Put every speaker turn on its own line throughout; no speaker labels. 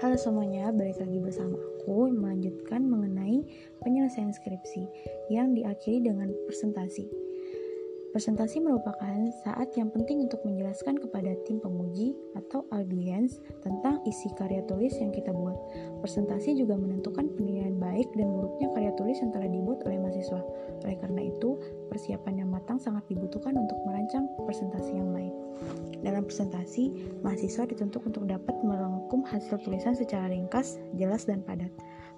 Halo semuanya, balik lagi bersama aku melanjutkan mengenai penyelesaian skripsi yang diakhiri dengan presentasi. Presentasi merupakan saat yang penting untuk menjelaskan kepada tim penguji atau audiens tentang isi karya tulis yang kita buat. Presentasi juga menentukan penilaian baik dan buruknya karya tulis yang telah dibuat oleh mahasiswa. Oleh karena itu, persiapan yang matang sangat dibutuhkan untuk merancang presentasi yang baik. Dalam presentasi, mahasiswa dituntut untuk dapat merangkum hasil tulisan secara ringkas, jelas, dan padat.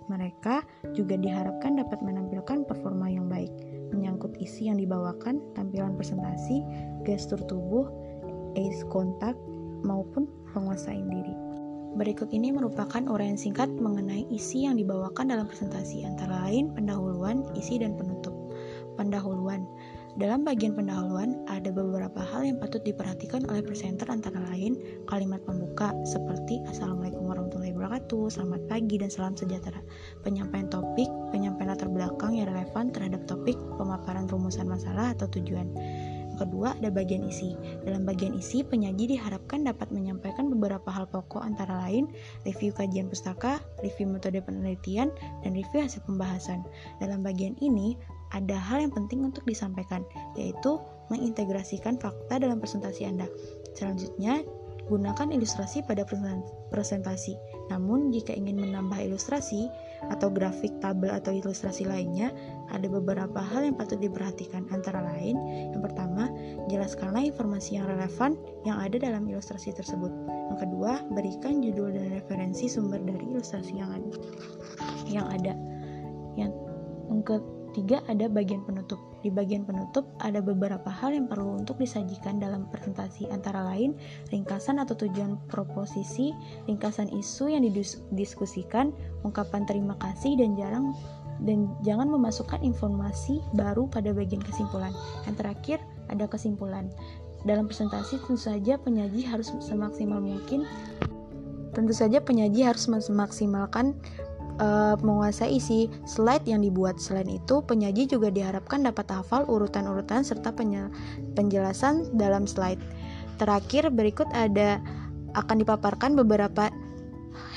Mereka juga diharapkan dapat menampilkan performa isi yang dibawakan, tampilan presentasi, gestur tubuh, eye contact, maupun penguasaan diri. Berikut ini merupakan uraian singkat mengenai isi yang dibawakan dalam presentasi, antara lain pendahuluan, isi, dan penutup. Pendahuluan dalam bagian pendahuluan, ada beberapa hal yang patut diperhatikan oleh presenter antara lain kalimat pembuka seperti Assalamualaikum warahmatullahi wabarakatuh, selamat pagi, dan salam sejahtera. Penyampaian topik, penyampaian latar belakang yang relevan terhadap topik, pemaparan rumusan masalah atau tujuan. kedua, ada bagian isi. Dalam bagian isi, penyaji diharapkan dapat menyampaikan beberapa hal pokok antara lain review kajian pustaka, review metode penelitian, dan review hasil pembahasan. Dalam bagian ini, ada hal yang penting untuk disampaikan, yaitu mengintegrasikan fakta dalam presentasi Anda. Selanjutnya, gunakan ilustrasi pada presentasi. Namun, jika ingin menambah ilustrasi atau grafik, tabel, atau ilustrasi lainnya, ada beberapa hal yang patut diperhatikan. Antara lain, yang pertama, jelaskanlah informasi yang relevan yang ada dalam ilustrasi tersebut. Yang kedua, berikan judul dan referensi sumber dari ilustrasi yang ada. Yang ada. Yang Tiga, ada bagian penutup. Di bagian penutup, ada beberapa hal yang perlu untuk disajikan dalam presentasi, antara lain ringkasan atau tujuan proposisi, ringkasan isu yang didiskusikan, ungkapan terima kasih, dan jarang dan jangan memasukkan informasi baru pada bagian kesimpulan. Yang terakhir, ada kesimpulan. Dalam presentasi, tentu saja penyaji harus semaksimal mungkin Tentu saja penyaji harus memaksimalkan uh, menguasai isi slide yang dibuat. Selain itu, penyaji juga diharapkan dapat hafal urutan-urutan serta penjelasan dalam slide. Terakhir, berikut ada akan dipaparkan beberapa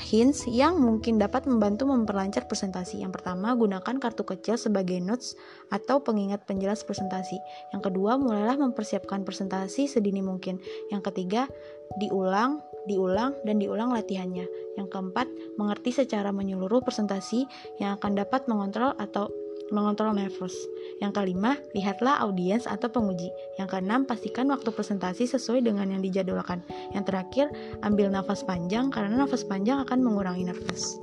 hints yang mungkin dapat membantu memperlancar presentasi. Yang pertama, gunakan kartu kecil sebagai notes atau pengingat penjelas presentasi. Yang kedua, mulailah mempersiapkan presentasi sedini mungkin. Yang ketiga, diulang diulang, dan diulang latihannya. Yang keempat, mengerti secara menyeluruh presentasi yang akan dapat mengontrol atau mengontrol nervous. Yang kelima, lihatlah audiens atau penguji. Yang keenam, pastikan waktu presentasi sesuai dengan yang dijadwalkan. Yang terakhir, ambil nafas panjang karena nafas panjang akan mengurangi nervous.